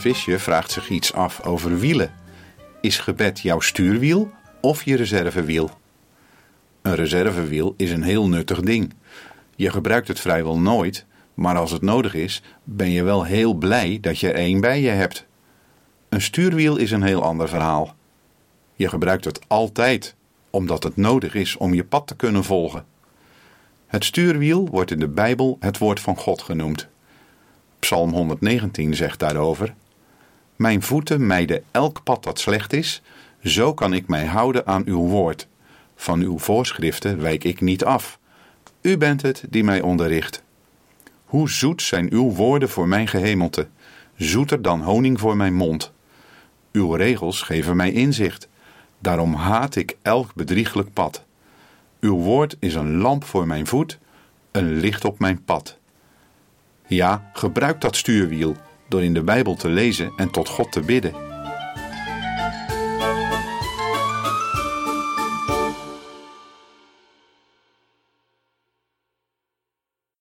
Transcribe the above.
Visje vraagt zich iets af over wielen. Is gebed jouw stuurwiel of je reservewiel? Een reservewiel is een heel nuttig ding. Je gebruikt het vrijwel nooit, maar als het nodig is, ben je wel heel blij dat je er één bij je hebt. Een stuurwiel is een heel ander verhaal. Je gebruikt het altijd, omdat het nodig is om je pad te kunnen volgen. Het stuurwiel wordt in de Bijbel het woord van God genoemd. Psalm 119 zegt daarover: Mijn voeten mijden elk pad dat slecht is, zo kan ik mij houden aan uw woord. Van uw voorschriften wijk ik niet af. U bent het die mij onderricht. Hoe zoet zijn uw woorden voor mijn gehemelte, zoeter dan honing voor mijn mond. Uw regels geven mij inzicht, daarom haat ik elk bedrieglijk pad. Uw woord is een lamp voor mijn voet, een licht op mijn pad. Ja, gebruik dat stuurwiel door in de Bijbel te lezen en tot God te bidden.